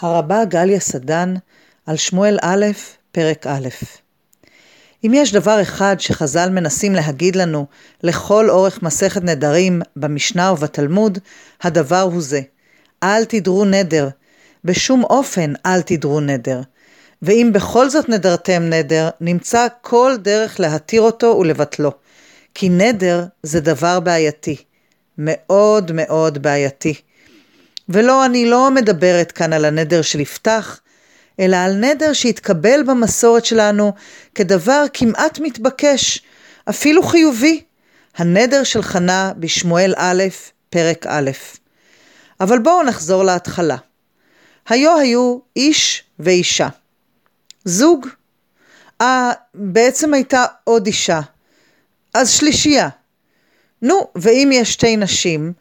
הרבה גליה סדן על שמואל א', פרק א'. אם יש דבר אחד שחז"ל מנסים להגיד לנו לכל אורך מסכת נדרים במשנה ובתלמוד, הדבר הוא זה: אל תדרו נדר, בשום אופן אל תדרו נדר. ואם בכל זאת נדרתם נדר, נמצא כל דרך להתיר אותו ולבטלו. כי נדר זה דבר בעייתי, מאוד מאוד בעייתי. ולא, אני לא מדברת כאן על הנדר של יפתח, אלא על נדר שהתקבל במסורת שלנו כדבר כמעט מתבקש, אפילו חיובי, הנדר של חנה בשמואל א', פרק א'. אבל בואו נחזור להתחלה. היו היו איש ואישה. זוג. אה, בעצם הייתה עוד אישה. אז שלישייה. נו, ואם יש שתי נשים,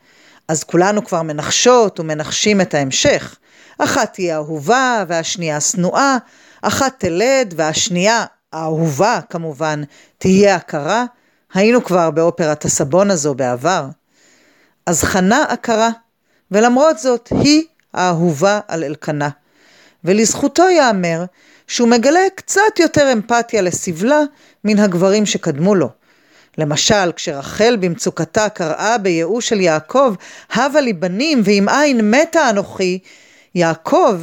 אז כולנו כבר מנחשות ומנחשים את ההמשך. אחת תהיה אהובה והשנייה שנואה, אחת תלד והשנייה, האהובה כמובן, תהיה עקרה. היינו כבר באופרת הסבון הזו בעבר. אז חנה עקרה, ולמרות זאת היא האהובה על אלקנה. ולזכותו ייאמר שהוא מגלה קצת יותר אמפתיה לסבלה מן הגברים שקדמו לו. למשל, כשרחל במצוקתה קראה בייאוש של יעקב, הבה לי בנים ואם אין מתה אנוכי, יעקב,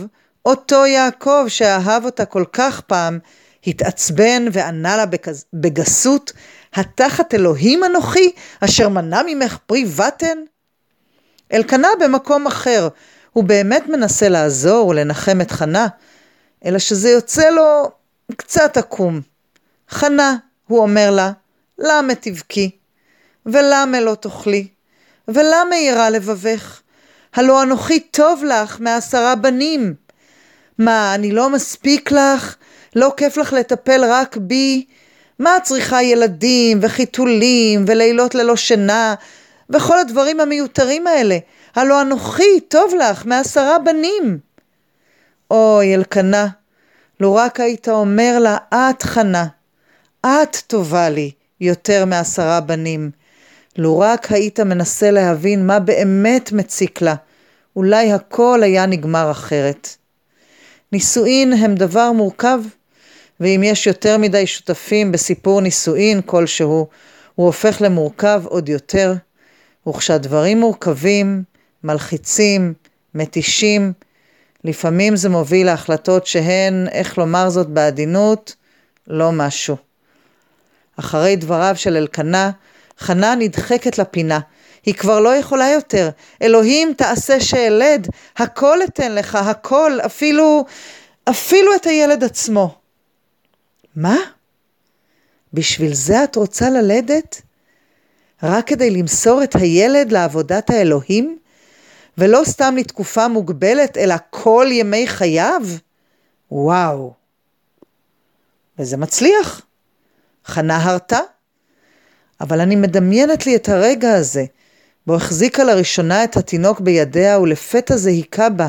אותו יעקב שאהב אותה כל כך פעם, התעצבן וענה לה בגסות, התחת אלוהים אנוכי, אשר מנע ממך פרי בטן? אלקנה במקום אחר, הוא באמת מנסה לעזור ולנחם את חנה, אלא שזה יוצא לו קצת עקום. חנה, הוא אומר לה, למה תבכי? ולמה לא תאכלי? ולמה ירא לבבך? הלא אנוכי טוב לך מעשרה בנים. מה, אני לא מספיק לך? לא כיף לך לטפל רק בי? מה את צריכה ילדים וחיתולים ולילות ללא שינה וכל הדברים המיותרים האלה? הלא אנוכי טוב לך מעשרה בנים. אוי, אלקנה, לו רק היית אומר לה, את חנה, את טובה לי יותר מעשרה בנים. לו רק היית מנסה להבין מה באמת מציק לה, אולי הכל היה נגמר אחרת. נישואין הם דבר מורכב, ואם יש יותר מדי שותפים בסיפור נישואין כלשהו, הוא הופך למורכב עוד יותר. וכשהדברים מורכבים, מלחיצים, מתישים, לפעמים זה מוביל להחלטות שהן, איך לומר זאת בעדינות, לא משהו. אחרי דבריו של אלקנה, חנה נדחקת לפינה. היא כבר לא יכולה יותר. אלוהים תעשה שאלד, הכל אתן לך, הכל, אפילו, אפילו את הילד עצמו. מה? בשביל זה את רוצה ללדת? רק כדי למסור את הילד לעבודת האלוהים? ולא סתם לתקופה מוגבלת, אלא כל ימי חייו? וואו. וזה מצליח. חנה הרתה. אבל אני מדמיינת לי את הרגע הזה, בו החזיקה לראשונה את התינוק בידיה ולפתע זה היכה בה.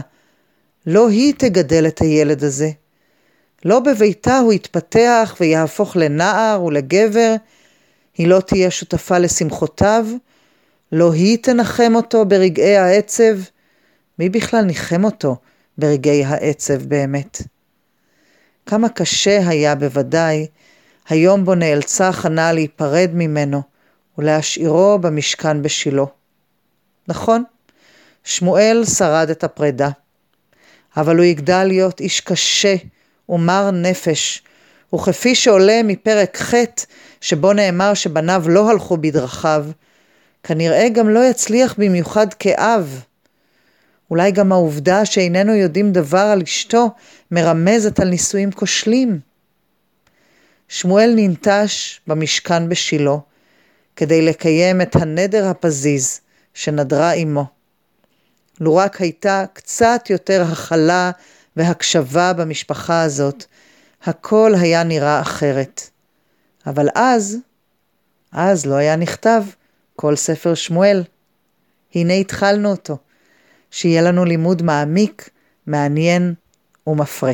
לא היא תגדל את הילד הזה. לא בביתה הוא יתפתח ויהפוך לנער ולגבר, היא לא תהיה שותפה לשמחותיו, לא היא תנחם אותו ברגעי העצב. מי בכלל ניחם אותו ברגעי העצב באמת? כמה קשה היה בוודאי היום בו נאלצה חנה להיפרד ממנו ולהשאירו במשכן בשילה. נכון, שמואל שרד את הפרידה, אבל הוא יגדל להיות איש קשה ומר נפש, וכפי שעולה מפרק ח' שבו נאמר שבניו לא הלכו בדרכיו, כנראה גם לא יצליח במיוחד כאב. אולי גם העובדה שאיננו יודעים דבר על אשתו מרמזת על נישואים כושלים. שמואל ננטש במשכן בשילה כדי לקיים את הנדר הפזיז שנדרה עמו. לו רק הייתה קצת יותר הכלה והקשבה במשפחה הזאת, הכל היה נראה אחרת. אבל אז, אז לא היה נכתב כל ספר שמואל. הנה התחלנו אותו, שיהיה לנו לימוד מעמיק, מעניין ומפרה.